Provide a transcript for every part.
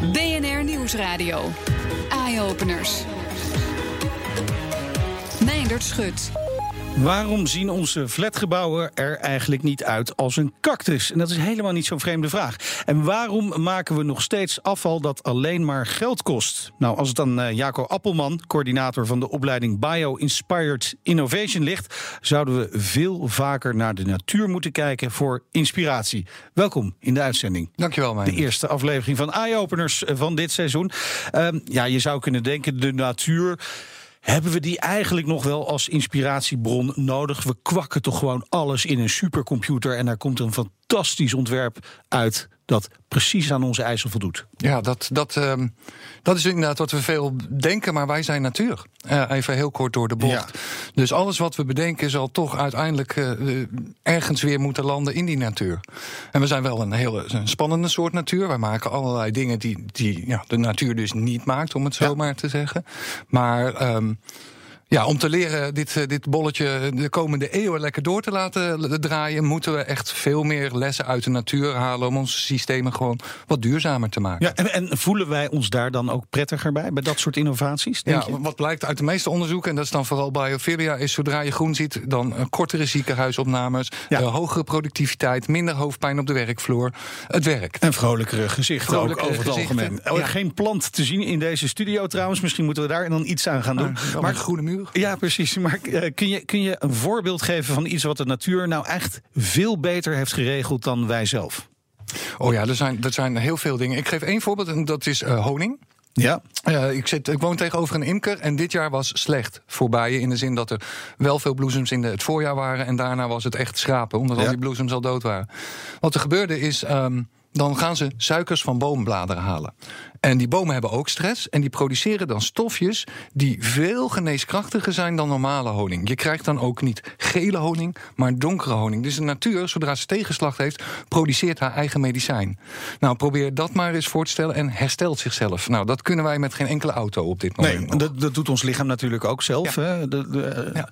BNR Nieuwsradio. Eye-openers. Meindert Schut. Waarom zien onze flatgebouwen er eigenlijk niet uit als een cactus? En dat is helemaal niet zo'n vreemde vraag. En waarom maken we nog steeds afval dat alleen maar geld kost? Nou, als het aan uh, Jaco Appelman, coördinator van de opleiding Bio-Inspired Innovation, ligt, zouden we veel vaker naar de natuur moeten kijken voor inspiratie. Welkom in de uitzending. Dankjewel, man. De eerste aflevering van Eye-Openers van dit seizoen. Uh, ja, je zou kunnen denken, de natuur hebben we die eigenlijk nog wel als inspiratiebron nodig? We kwakken toch gewoon alles in een supercomputer en daar komt een fantastisch ontwerp uit dat precies aan onze eisen voldoet. Ja, dat, dat, uh, dat is inderdaad wat we veel denken, maar wij zijn natuur. Uh, even heel kort door de bocht. Ja. Dus alles wat we bedenken zal toch uiteindelijk uh, ergens weer moeten landen in die natuur. En we zijn wel een hele een spannende soort natuur. Wij maken allerlei dingen die, die ja, de natuur dus niet maakt, om het zo ja. maar te zeggen. Maar. Um, ja, om te leren dit, eh, dit bolletje de komende eeuwen lekker door te laten draaien, moeten we echt veel meer lessen uit de natuur halen om onze systemen gewoon wat duurzamer te maken. Ja, en, en voelen wij ons daar dan ook prettiger bij, bij dat soort innovaties? Ja, je? wat blijkt uit de meeste onderzoeken, en dat is dan vooral biophilia, is zodra je groen ziet, dan kortere ziekenhuisopnames, ja. uh, hogere productiviteit, minder hoofdpijn op de werkvloer. Het werkt. En vrolijkere gezichten vrolijkere ook over het gezichten, algemeen. Ja. Geen plant te zien in deze studio trouwens. Misschien moeten we daar dan iets aan gaan doen. maar, maar een groene muur. Ja, precies. Maar uh, kun, je, kun je een voorbeeld geven van iets wat de natuur nou echt veel beter heeft geregeld dan wij zelf? Oh ja, er zijn, er zijn heel veel dingen. Ik geef één voorbeeld en dat is uh, honing. Ja. Uh, ik, zit, ik woon tegenover een imker en dit jaar was slecht voor bijen. In de zin dat er wel veel bloesems in de, het voorjaar waren. En daarna was het echt schrapen, omdat ja. al die bloesems al dood waren. Wat er gebeurde is. Um, dan gaan ze suikers van boombladeren halen. En die bomen hebben ook stress en die produceren dan stofjes die veel geneeskrachtiger zijn dan normale honing. Je krijgt dan ook niet gele honing, maar donkere honing. Dus de natuur, zodra ze tegenslag heeft, produceert haar eigen medicijn. Nou, probeer dat maar eens voor te stellen en herstelt zichzelf. Nou, dat kunnen wij met geen enkele auto op dit moment. Nee, dat, dat, doet ons lichaam natuurlijk ook zelf. Ja. Hè? De, de, ja.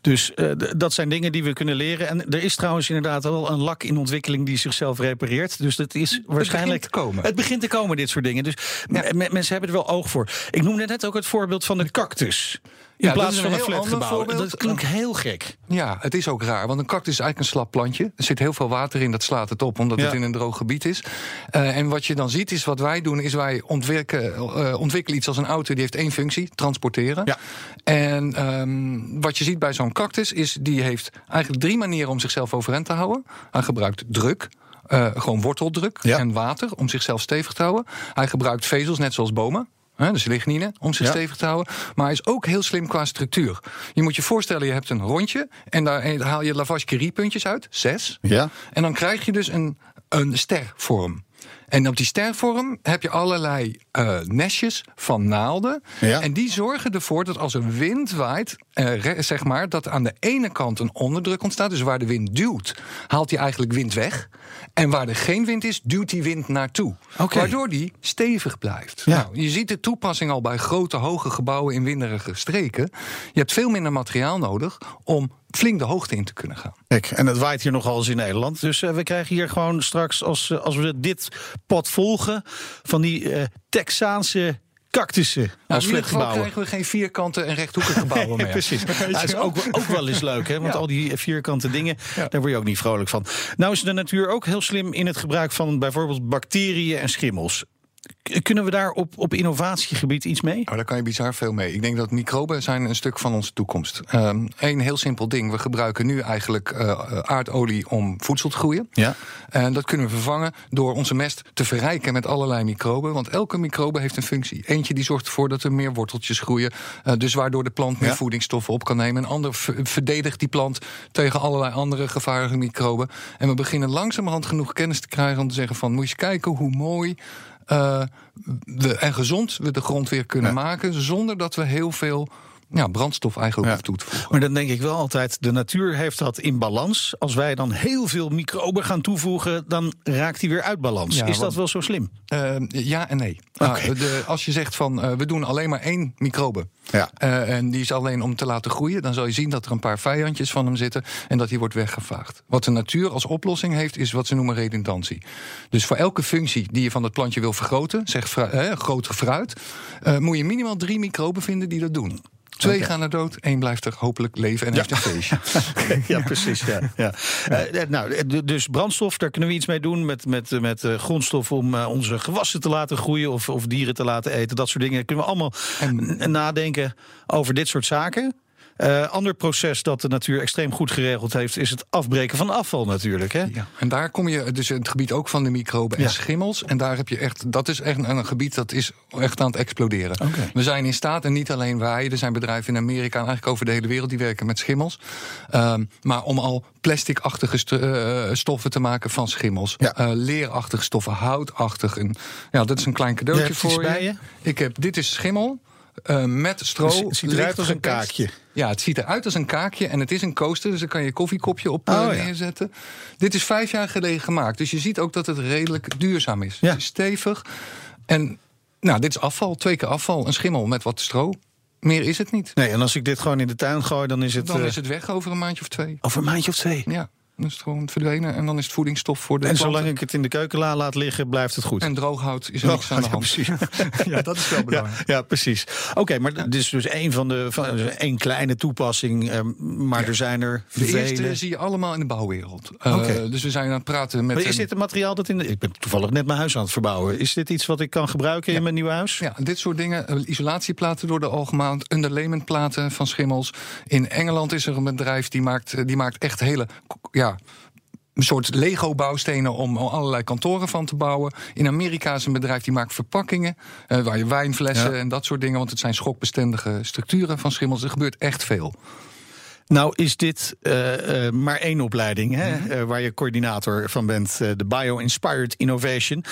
Dus uh, dat zijn dingen die we kunnen leren. En er is trouwens inderdaad wel een lak in ontwikkeling die zichzelf repareert. Dus dat is waarschijnlijk. Het begint te komen. Het begint te komen, dit soort dingen. Dus ja. mensen hebben er wel oog voor. Ik noemde net ook het voorbeeld van de cactus. In ja, plaats een van een flatgebouw. Dat klinkt heel gek. Ja, het is ook raar. Want een cactus is eigenlijk een slap plantje. Er zit heel veel water in, dat slaat het op, omdat ja. het in een droog gebied is. Uh, en wat je dan ziet, is wat wij doen, is wij ontwikkelen, uh, ontwikkelen iets als een auto die heeft één functie: transporteren. Ja. En um, wat je ziet bij zo'n cactus, is die heeft eigenlijk drie manieren om zichzelf overeind te houden. Hij gebruikt druk. Uh, gewoon worteldruk ja. en water om zichzelf stevig te houden. Hij gebruikt vezels, net zoals bomen. Hè, dus lignine, om zich ja. stevig te houden. Maar hij is ook heel slim qua structuur. Je moet je voorstellen, je hebt een rondje... en daar haal je Lavache Curie puntjes uit, zes. Ja. En dan krijg je dus een, een stervorm. En op die stervorm heb je allerlei uh, nestjes van naalden. Ja. En die zorgen ervoor dat als er wind waait, uh, zeg maar, dat aan de ene kant een onderdruk ontstaat. Dus waar de wind duwt, haalt hij eigenlijk wind weg. En waar er geen wind is, duwt die wind naartoe. Okay. Waardoor die stevig blijft. Ja. Nou, je ziet de toepassing al bij grote, hoge gebouwen in winderige streken. Je hebt veel minder materiaal nodig om flink de hoogte in te kunnen gaan. Kijk, en het waait hier nogal eens in Nederland. Dus uh, we krijgen hier gewoon straks, als, als we dit pad volgen... van die uh, Texaanse cactussen nou, als geval flatgebouwen. krijgen we geen vierkante en rechthoekige gebouwen meer. Precies. Dat is ook, ook wel eens leuk, hè? Want ja. al die vierkante dingen, ja. daar word je ook niet vrolijk van. Nou is de natuur ook heel slim in het gebruik van bijvoorbeeld bacteriën en schimmels. Kunnen we daar op, op innovatiegebied iets mee? Oh, daar kan je bizar veel mee. Ik denk dat microben zijn een stuk van onze toekomst. Eén um, heel simpel ding. We gebruiken nu eigenlijk uh, aardolie om voedsel te groeien. Ja. En dat kunnen we vervangen door onze mest te verrijken met allerlei microben. Want elke microbe heeft een functie. Eentje die zorgt ervoor dat er meer worteltjes groeien. Uh, dus waardoor de plant meer ja. voedingsstoffen op kan nemen. Een ander verdedigt die plant tegen allerlei andere gevaarlijke microben. En we beginnen langzamerhand genoeg kennis te krijgen om te zeggen van... moet je kijken hoe mooi we, en gezond we de grond weer kunnen maken... zonder dat we heel veel ja, brandstof eigenlijk Ja. hoeft toe te voegen. Maar dan denk ik wel altijd, de natuur heeft dat in balans. Als wij dan heel veel microben gaan toevoegen, dan raakt die weer uit balans. Ja, is dat wel zo slim? Eh, ja en nee. Nou, de, als je zegt van eh, we doen alleen maar één microbe. Ja. eh, en die is alleen om te laten groeien. Dan zal je zien dat er een paar vijandjes van hem zitten. En dat die wordt weggevaagd. Wat de natuur als oplossing heeft, is wat ze noemen redundantie. Dus voor elke functie die je van het plantje wil vergroten, zeg groter fruit, moet je minimaal drie microben vinden die dat doen. Twee gaan er dood, één blijft er hopelijk leven en heeft een feestje. ja, precies. Ja, ja. Eh, nou, eh, dus brandstof, daar kunnen we iets mee doen met, met, met eh, grondstof om eh, onze gewassen te laten groeien of, of dieren te laten eten. Dat soort dingen. Kunnen we allemaal En- nadenken over dit soort zaken. Eh, ander proces dat de natuur extreem goed geregeld heeft, is het afbreken van afval natuurlijk. Hè? Ja, en daar kom je dus in het gebied ook van de microben en Ja. schimmels. En daar heb je echt, dat is echt een, gebied dat is echt aan het exploderen. Oké. We zijn in staat, en niet alleen wij, er zijn bedrijven in Amerika en eigenlijk over de hele wereld die werken met schimmels. Ehm, maar om al plasticachtige st- eh, stoffen te maken van schimmels. Ja. Eh, leerachtige stoffen, houtachtig. En, ja, dat is een klein Je cadeautje voor bij je. je? Ik heb, dit is schimmel. Eh, met stro. Dus het ziet eruit als een kaakje. Ja, het ziet eruit als een kaakje en het is een coaster, dus daar kan je koffiekopje op eh, Oh, ja. neerzetten. Dit is vijf jaar geleden gemaakt, dus je ziet ook dat het redelijk duurzaam is. Ja. Het is stevig. En nou, dit is afval, twee keer afval, een schimmel met wat stro. Meer is het niet. Nee, en als ik dit gewoon in de tuin gooi, dan is het, Dan eh, is het weg over een maandje of twee. over een maandje of twee. Ja, dan is het gewoon verdwenen en dan is het voedingsstof voor de En planten. zolang ik het in de keukenla laat liggen, blijft het goed. En droog hout is er niks aan de ja, hand. precies. Ja, dat is wel belangrijk. ja, precies. Oké, maar dit is dus één van de van, dus één kleine toepassing, eh, maar er zijn er De vele. eerste zie je allemaal in de bouwwereld. Oké. Dus we zijn aan het praten met... Maar is dit een materiaal dat in de, ik ben toevallig net mijn huis aan het verbouwen. Is dit iets wat ik kan gebruiken in mijn nieuwe huis? Ja, dit soort dingen. eh, Isolatieplaten door de algemeen, underlaymentplaten van schimmels. In Engeland is er een bedrijf die maakt, eh, die maakt echt hele. Ja, een soort Lego-bouwstenen om allerlei kantoren van te bouwen. In Amerika is een bedrijf die maakt verpakkingen. eh, waar je wijnflessen Ja. en dat soort dingen. Want het zijn schokbestendige structuren van schimmels. Er gebeurt echt veel. Nou is dit eh, eh, maar één opleiding hè, Mhm. waar je coördinator van bent, de Bio-Inspired Innovation.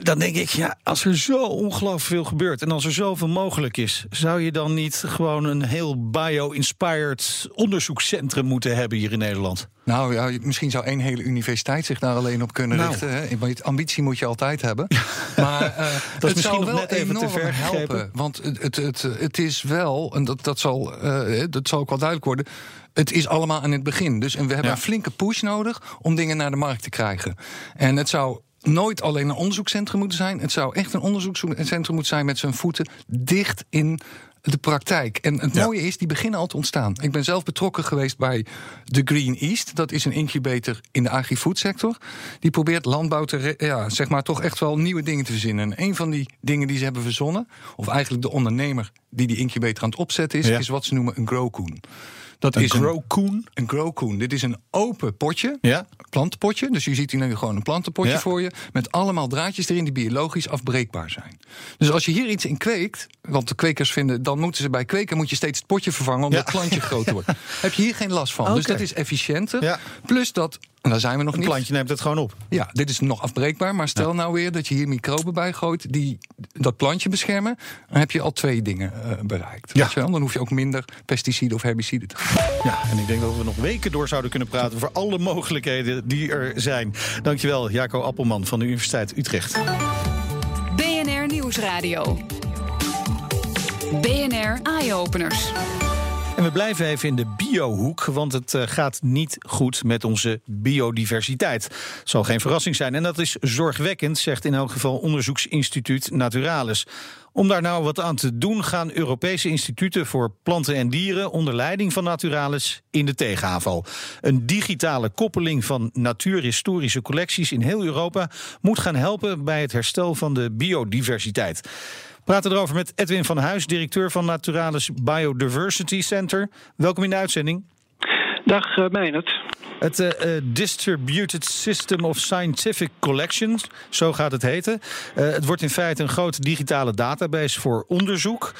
Dan denk ik, ja, als er zo ongelooflijk veel gebeurt en als er zoveel mogelijk is, zou je dan niet gewoon een heel bio-inspired onderzoekscentrum moeten hebben hier in Nederland? Nou ja, misschien zou één hele universiteit zich daar alleen op kunnen Nou. richten. Hè? Ambitie moet je altijd hebben. Maar eh, het misschien zou nog wel net even te ver gegrepen. helpen. Want het, het, het, het is wel, en dat, dat, zal, eh, dat zal ook wel duidelijk worden. Het is allemaal aan het begin. Dus en we hebben Ja. een flinke push nodig om dingen naar de markt te krijgen. En het zou nooit alleen een onderzoekscentrum moeten zijn. Het zou echt een onderzoekscentrum moeten zijn met zijn voeten dicht in de praktijk. En het Ja. mooie is, die beginnen al te ontstaan. Ik ben zelf betrokken geweest bij The Green East. Dat is een incubator in de agri-food sector. Die probeert landbouw te, ja, zeg maar, toch echt wel nieuwe dingen te verzinnen. En een van die dingen die ze hebben verzonnen, of eigenlijk de ondernemer die die incubator aan het opzetten is, Ja. is wat ze noemen een growcoon. Dat Een is een, growcoon? een growcoon. Dit is een open potje Ja. plantenpotje. Dus je ziet hier nu gewoon een plantenpotje Ja. voor je. Met allemaal draadjes erin die biologisch afbreekbaar zijn. Dus als je hier iets in kweekt. Want de kwekers vinden. dan moeten ze bij kweken. moet je steeds het potje vervangen. omdat Ja. het plantje groter wordt. Heb je hier geen last van. Dus dat is efficiënter. Ja. Plus dat. En daar zijn we nog Een niet. plantje neemt het gewoon op. Ja, dit is nog afbreekbaar. Maar stel nou weer dat je hier microben bij gooit. die dat plantje beschermen. dan heb je al twee dingen eh, bereikt. Ja. Weet je wel? Dan hoef je ook minder pesticiden of herbiciden te gebruiken. Ja, en ik denk dat we nog weken door zouden kunnen praten over alle mogelijkheden die er zijn. Dankjewel, Jaco Appelman van de Universiteit Utrecht. BNR Nieuwsradio. BNR Eye-Openers. En we blijven even in de biohoek, want het eh, gaat niet goed met onze biodiversiteit. Zal geen verrassing zijn. En dat is zorgwekkend, zegt in elk geval onderzoeksinstituut Naturalis. Om daar nou wat aan te doen, gaan Europese instituten voor planten en dieren onder leiding van Naturalis in de tegenaanval. Een digitale koppeling van natuurhistorische collecties in heel Europa moet gaan helpen bij het herstel van de biodiversiteit. We praten erover met Edwin van Huis, directeur van Naturalis Biodiversity Center. Welkom in de uitzending. Dag uh. Het uh, uh, Distributed System of Scientific Collections, zo gaat het heten. Uh, het wordt in feite een grote digitale database voor onderzoek.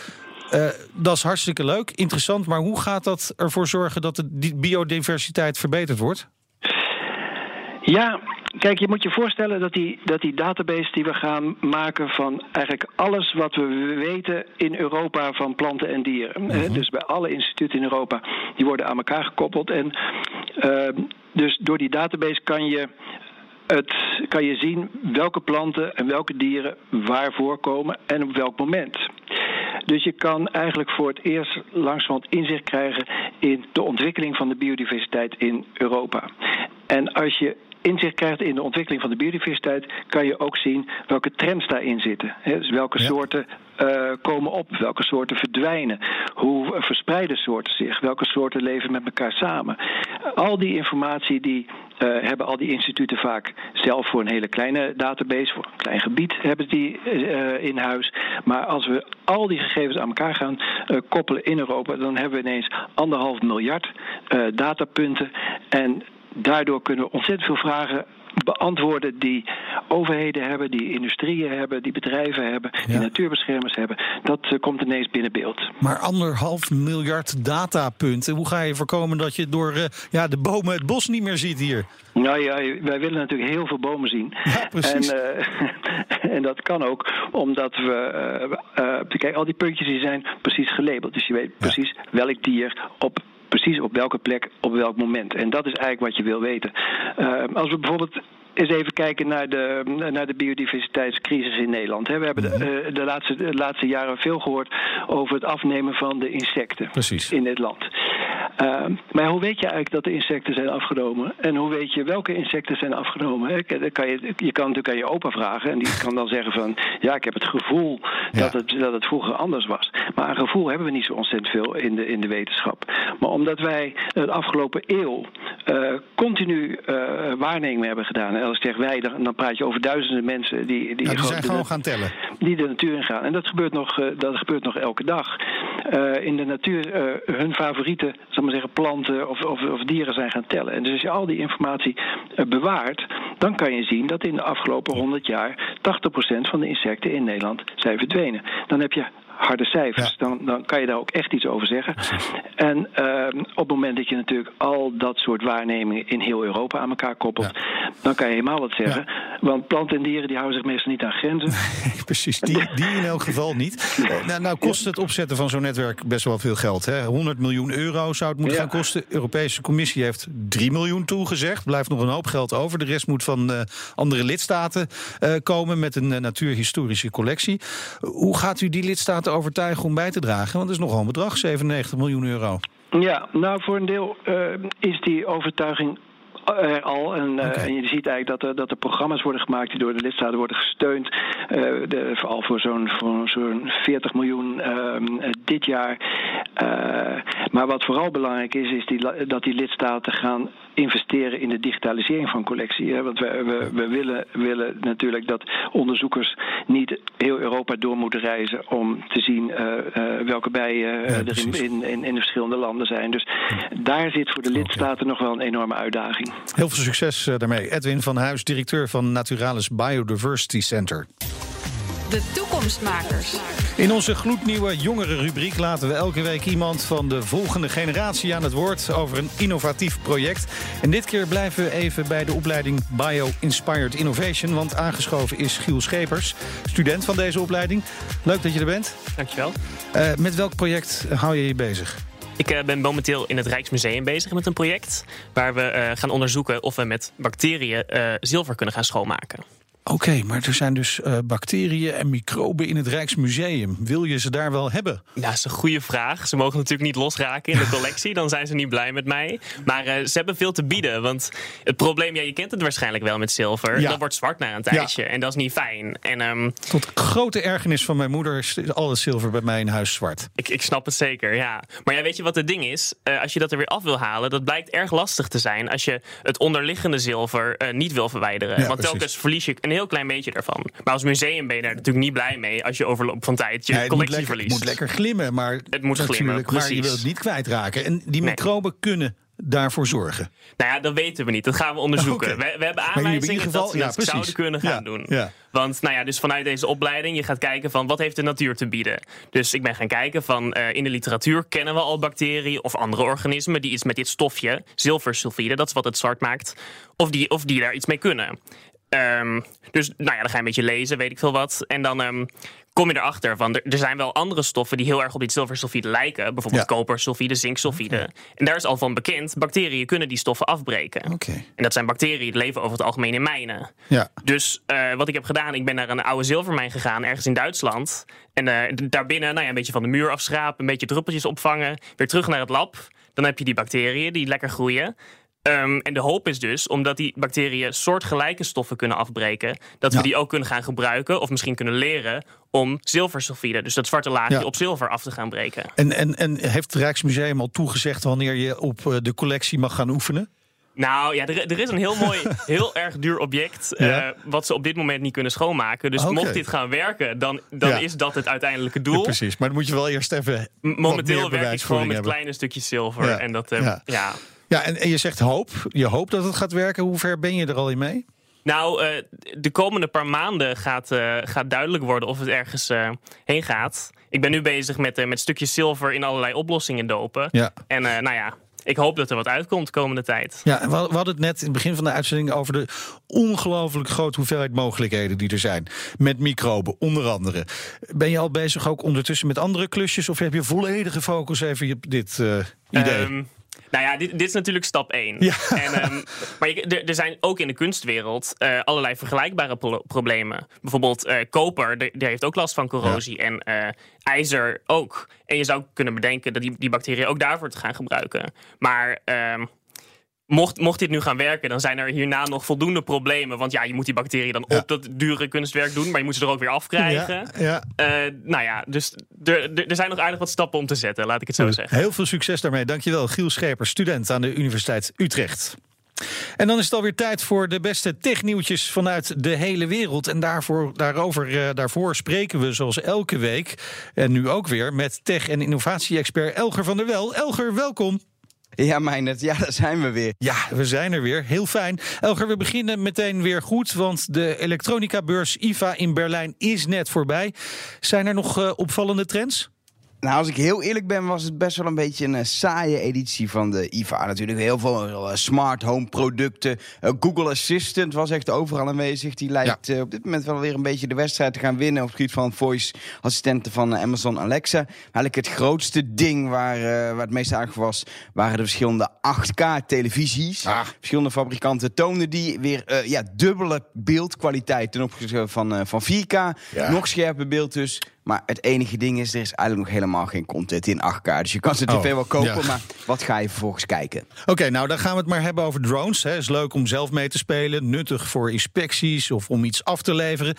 Dat is hartstikke leuk, interessant. Maar hoe gaat dat ervoor zorgen dat de biodiversiteit verbeterd wordt? Ja, kijk, je moet je voorstellen dat die, dat die database die we gaan maken van eigenlijk alles wat we weten in Europa van planten en dieren. Mm Dus bij alle instituten in Europa, die worden aan elkaar gekoppeld. En uh, dus door die database kan je het, kan je zien welke planten en welke dieren waar voorkomen en op welk moment. Dus je kan eigenlijk voor het eerst langzamerhand inzicht krijgen in de ontwikkeling van de biodiversiteit in Europa. En als je inzicht krijgt in de ontwikkeling van de biodiversiteit, kan je ook zien welke trends daarin zitten. dus welke soorten uh, komen op, welke soorten verdwijnen, hoe verspreiden soorten zich, welke soorten leven met elkaar samen. Al die informatie die uh, hebben al die instituten vaak zelf voor een hele kleine database, voor een klein gebied hebben die uh, in huis. Maar als we al die gegevens aan elkaar gaan koppelen in Europa, dan hebben we ineens anderhalf miljard datapunten. En daardoor kunnen we ontzettend veel vragen beantwoorden die overheden hebben, die industrieën hebben, die bedrijven hebben, die natuurbeschermers hebben. Dat uh, komt ineens binnen beeld. Maar anderhalf miljard datapunten. Hoe ga je voorkomen dat je door uh, ja, de bomen het bos niet meer ziet hier? Nou ja, wij willen natuurlijk heel veel bomen zien. Ja, precies. En, uh, en dat kan ook omdat we. kijk, al die puntjes die zijn precies gelabeld. Dus je weet precies welk dier op precies op welke plek, op welk moment. En dat is eigenlijk wat je wil weten. Uh, als we bijvoorbeeld eens even kijken naar de, naar de biodiversiteitscrisis in Nederland. We hebben de, de, laatste, de laatste jaren veel gehoord over het afnemen van de insecten Precies. in dit land. Uh, maar hoe weet je eigenlijk dat de insecten zijn afgenomen? En hoe weet je welke insecten zijn afgenomen? Hè? Kan je, je kan natuurlijk aan je opa vragen en die kan dan zeggen van... ja, ik heb het gevoel ja. dat, het, dat het vroeger anders was. Maar een gevoel hebben we niet zo ontzettend veel in de, in de wetenschap. Maar omdat wij de afgelopen eeuw uh, continu uh, waarnemingen hebben gedaan... en als ik zeg wij, dan, dan praat je over duizenden mensen... die, die, die zijn gewoon gaan tellen. Die de natuur in gaan. En dat gebeurt nog, dat gebeurt nog elke dag. in de natuur, hun favoriete zal maar zeggen, planten of, of, of, dieren zijn gaan tellen. En dus als je al die informatie uh, bewaart, dan kan je zien dat in de afgelopen 100 jaar 80% van de insecten in Nederland zijn verdwenen. Dan heb je harde cijfers. Ja. Dan, dan kan je daar ook echt iets over zeggen. En uh, op het moment dat je natuurlijk al dat soort waarnemingen in heel Europa aan elkaar koppelt, ja. dan kan je helemaal wat zeggen. Ja. Want planten en dieren die houden zich meestal niet aan grenzen. Nee, precies, die, die in elk geval niet. Nou, nou kost het opzetten van zo'n netwerk best wel veel geld. Hè? 100 miljoen euro zou het moeten gaan kosten. De Europese Commissie heeft 3 miljoen toegezegd. Blijft nog een hoop geld over. De rest moet van uh, andere lidstaten uh, komen met een natuurhistorische collectie. Hoe gaat u die lidstaten overtuigen om bij te dragen? Want het is nogal een bedrag, 97 miljoen euro. Ja, nou voor een deel uh, is die overtuiging er al. En, okay. en, je ziet eigenlijk dat er, dat er programma's worden gemaakt die door de lidstaten worden gesteund. Uh, de, vooral voor zo'n zo'n 40 miljoen uh, dit jaar. maar wat vooral belangrijk is, is die, dat die lidstaten gaan investeren in de digitalisering van collectie. Hè? Want we, we, we willen, willen, natuurlijk dat onderzoekers niet heel Europa door moeten reizen om te zien uh, uh, welke bijen uh, ja, er in, in, in, in, de verschillende landen zijn. Dus daar zit voor de lidstaten okay. nog wel een enorme uitdaging. Heel veel succes daarmee. Edwin van Huis, directeur van Naturalis Biodiversity Center. De toekomstmakers. In onze gloednieuwe jongere rubriek laten we elke week iemand van de volgende generatie aan het woord over een innovatief project. En dit keer blijven we even bij de opleiding Bio-Inspired Innovation, want aangeschoven is Giel Schepers, student van deze opleiding. Leuk dat je er bent. Dankjewel. Uh, met welk project hou je je bezig? Ik uh, ben momenteel in het Rijksmuseum bezig met een project waar we uh, gaan onderzoeken of we met bacteriën zilver kunnen gaan schoonmaken. Oké, okay, maar er zijn dus uh, bacteriën en microben in het Rijksmuseum. Wil je ze daar wel hebben? Ja, dat is een goede vraag. Ze mogen natuurlijk niet losraken in de collectie. Dan zijn ze niet blij met mij. Maar uh, ze hebben veel te bieden. Want het probleem, ja, je kent het waarschijnlijk wel met zilver. Ja. Dat wordt zwart na een tijdje. Ja. En dat is niet fijn. En, um, Tot grote ergernis van mijn moeder is al het zilver bij mij in huis zwart. Ik, ik snap het zeker, ja. Maar ja, weet je wat het ding is? Uh, als je dat er weer af wil halen, dat blijkt erg lastig te zijn. Als je het onderliggende zilver niet wil verwijderen. Ja, want precies. telkens verlies je heel klein beetje ervan. Maar als museum ben je daar natuurlijk niet blij mee als je overloop van tijd je nee, collectie verliest. Het moet lekker glimmen, maar, het moet glimmen, maar je wilt het niet kwijtraken. En die microben nee. kunnen daarvoor zorgen? Nou ja, dat weten we niet. Dat gaan we onderzoeken. Okay. We, we, hebben aanwijzingen dat ze dat zouden kunnen gaan doen. Want nou ja, dus vanuit deze opleiding, je gaat kijken van wat heeft de natuur te bieden. Dus ik ben gaan kijken van uh, in de literatuur kennen we al bacteriën of andere organismen die iets met dit stofje, zilversulfide, dat is wat het zwart maakt, of die, of die daar iets mee kunnen. Um, dus nou ja, dan ga je een beetje lezen, weet ik veel wat. En dan um, kom je erachter van er, er zijn wel andere stoffen die heel erg op dit zilversulfide lijken. Bijvoorbeeld ja. kopersulfide, zinksulfide. Okay. En daar is al van bekend, bacteriën kunnen die stoffen afbreken. Okay. En dat zijn bacteriën die leven over het algemeen in mijnen. Ja. Dus uh, wat ik heb gedaan, ik ben naar een oude zilvermijn gegaan, ergens in Duitsland. En uh, daarbinnen nou ja, een beetje van de muur afschrapen, een beetje druppeltjes opvangen. Weer terug naar het lab. Dan heb je die bacteriën die lekker groeien. Um, en de hoop is dus, omdat die bacteriën soortgelijke stoffen kunnen afbreken, dat we Ja. die ook kunnen gaan gebruiken of misschien kunnen leren om zilversulfide, dus dat zwarte laagje Ja. op zilver af te gaan breken. En, en, en heeft het Rijksmuseum al toegezegd wanneer je op eh, de collectie mag gaan oefenen? Nou ja, er, er is een heel mooi, heel erg duur object. eh, Ja. wat ze op dit moment niet kunnen schoonmaken. Dus mocht dit gaan werken, dan, dan Ja. is dat het uiteindelijke Ja, doel. precies, maar dan moet je wel eerst even. M- Momenteel werk ik gewoon met hebben. kleine stukjes zilver. Ja. En dat, eh, Ja. Ja. En, en je zegt hoop. Je hoopt dat het gaat werken. Hoe ver ben je er al in mee? Nou, eh, de komende paar maanden gaat, eh, gaat duidelijk worden of het ergens eh, heen gaat. Ik ben nu bezig met, met stukjes zilver in allerlei oplossingen dopen. Ja. En nou ja, ik hoop dat er wat uitkomt de komende tijd. Ja, we hadden het net in het begin van de uitzending over de ongelooflijk grote hoeveelheid mogelijkheden die er zijn. Met microben, onder andere. Ben je al bezig ook ondertussen met andere klusjes? Of heb je volledige focus even op dit idee? Ehm, nou ja, dit, dit is natuurlijk stap 1. Ja. En, ehm, maar je- er, zijn ook in de kunstwereld eh, allerlei vergelijkbare pro- problemen. Bijvoorbeeld eh, koper, die heeft ook last van corrosie. En eh, ijzer ook. En je zou kunnen bedenken dat die, die bacteriën ook daarvoor te gaan gebruiken. Maar ehm, mocht, mocht dit nu gaan werken, dan zijn er hierna nog voldoende problemen. Want ja, je moet die bacteriën dan Ja. op dat dure kunstwerk doen. Maar je moet ze er ook weer afkrijgen. ja, ja. Eh, nou ja, dus er, er zijn nog aardig wat stappen om te zetten, laat ik het zo zeggen. Heel veel succes daarmee. Dankjewel, Giel Scheper, student aan de Universiteit Utrecht. En dan is het alweer tijd voor de beste technieuwtjes vanuit de hele wereld. En daarvoor, daarover, eh, daarvoor spreken we zoals elke week, en nu ook weer, met tech- en innovatie-expert Elger van der Wel. Elger, welkom. Ja, Meijnet, ja, daar zijn we weer. Ja, we zijn er weer. Heel fijn. Elger, we beginnen meteen weer goed, want de elektronica-beurs IFA in Berlijn is net voorbij. Zijn er nog eh, opvallende trends? Nou, als ik heel eerlijk ben, was het best wel een beetje een eh, saaie editie van de IFA. Natuurlijk heel veel eh, smart home producten. Eh, Google Assistant was echt overal aanwezig. Die lijkt op dit moment wel weer een beetje de wedstrijd te gaan winnen op het gebied van voice assistenten van Amazon Alexa. Eigenlijk het grootste ding waar, waar het meest aandacht voor was, waren de verschillende 8K televisies. Ah. Verschillende fabrikanten toonden die weer ja, dubbele beeldkwaliteit ten opzichte van, van 4K. Ja. Nog scherper beeld dus. Maar het enige ding is, er is eigenlijk nog helemaal geen content in 8K. Dus je kan ze tv Oh, wel kopen, ja. maar wat ga je vervolgens kijken? Oké, nou dan gaan we het maar hebben over drones. Het is leuk om zelf mee te spelen, nuttig voor inspecties of om iets af te leveren.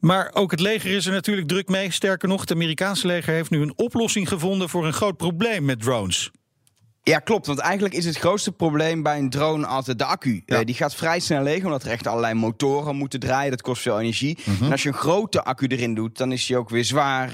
Maar ook het leger is er natuurlijk druk mee. Sterker nog, het Amerikaanse leger heeft nu een oplossing gevonden voor een groot probleem met drones. Ja, klopt. Want eigenlijk is het grootste probleem bij een drone altijd de accu. Ja. Eh, die gaat vrij snel leeg, omdat er echt allerlei motoren moeten draaien. Dat kost veel energie. Mhm. En als je een grote accu erin doet, dan is die ook weer zwaar.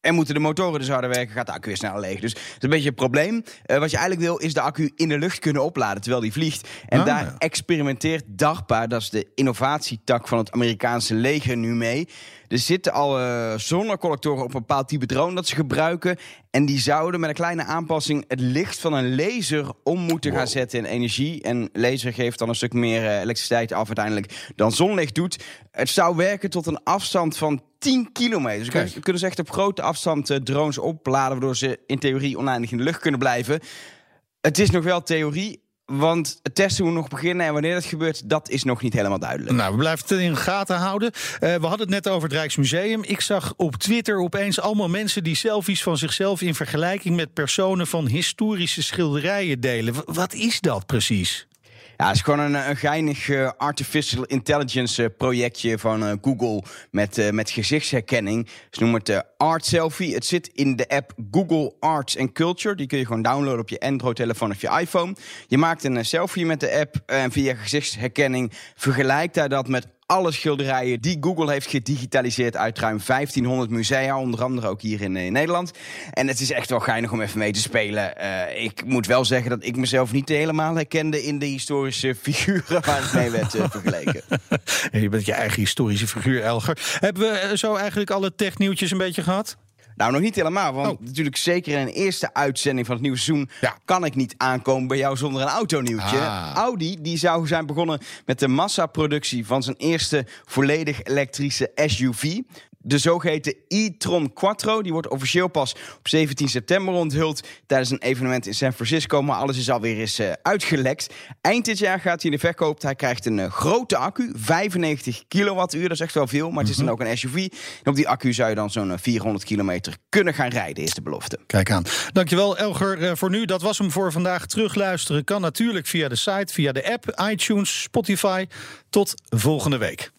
En moeten de motoren dus harder werken, gaat de accu weer sneller leeg. Dus dat is een beetje een probleem. Eh, wat je eigenlijk wil, is de accu in de lucht kunnen opladen terwijl die vliegt. En Ah, daar ja. experimenteert DARPA, dat is de innovatietak van het Amerikaanse leger, nu mee. Er zitten al eh, zonnecollectoren op een bepaald type drone dat ze gebruiken. En die zouden met een kleine aanpassing het licht van een laser om moeten gaan zetten in energie. En laser geeft dan een stuk meer eh, elektriciteit af uiteindelijk dan zonlicht doet. Het zou werken tot een afstand van 10 kilometer. Dus we kunnen ze echt op grote afstand eh, drones opladen, waardoor ze in theorie oneindig in de lucht kunnen blijven. Het is nog wel theorie. Want het testen moet nog beginnen en wanneer dat gebeurt, dat is nog niet helemaal duidelijk. Nou, we blijven het in de gaten houden. Eh, we hadden het net over het Rijksmuseum. Ik zag op Twitter opeens allemaal mensen die selfies van zichzelf in vergelijking met personen van historische schilderijen delen. Wat is dat precies? Ja, het is gewoon een, geinig eh, artificial intelligence eh, projectje van eh, Google met, met gezichtsherkenning. Ze noemen het Art Selfie. Het zit in de app Google Arts and Culture. Die kun je gewoon downloaden op je Android-telefoon of je iPhone. Je maakt een selfie met de app en via gezichtsherkenning vergelijkt hij dat met alle schilderijen die Google heeft gedigitaliseerd uit ruim 1500 musea, onder andere ook hier in, in Nederland. En het is echt wel geinig om even mee te spelen. Uh, ik moet wel zeggen dat ik mezelf niet helemaal herkende in de historische figuren waar ik mee werd uh, vergeleken. je bent je eigen historische figuur, Elger. Hebben we zo eigenlijk alle technieuwtjes een beetje gehad? Nou, nog niet helemaal. Want oh. natuurlijk zeker in een eerste uitzending van het nieuwe seizoen... kan ik niet aankomen bij jou zonder een autonieuwtje. Ah. Audi die zou zijn begonnen met de massaproductie... van zijn eerste volledig elektrische SUV de zogeheten e-tron Quattro. Die wordt officieel pas op 17 september onthuld tijdens een evenement in San Francisco. Maar alles is alweer eens uh, uitgelekt. Eind dit jaar gaat hij in de verkoop. Hij krijgt een uh, grote accu, 95 kilowattuur. Dat is echt wel veel, maar het is dan mhm. ook een SUV. En op die accu zou je dan zo'n 400 eh, kilometer kunnen gaan rijden, is de belofte. Kijk aan. Dankjewel Elger voor nu. Dat was hem voor vandaag. Terugluisteren kan natuurlijk via de site, via de app, iTunes, Spotify. Tot volgende week.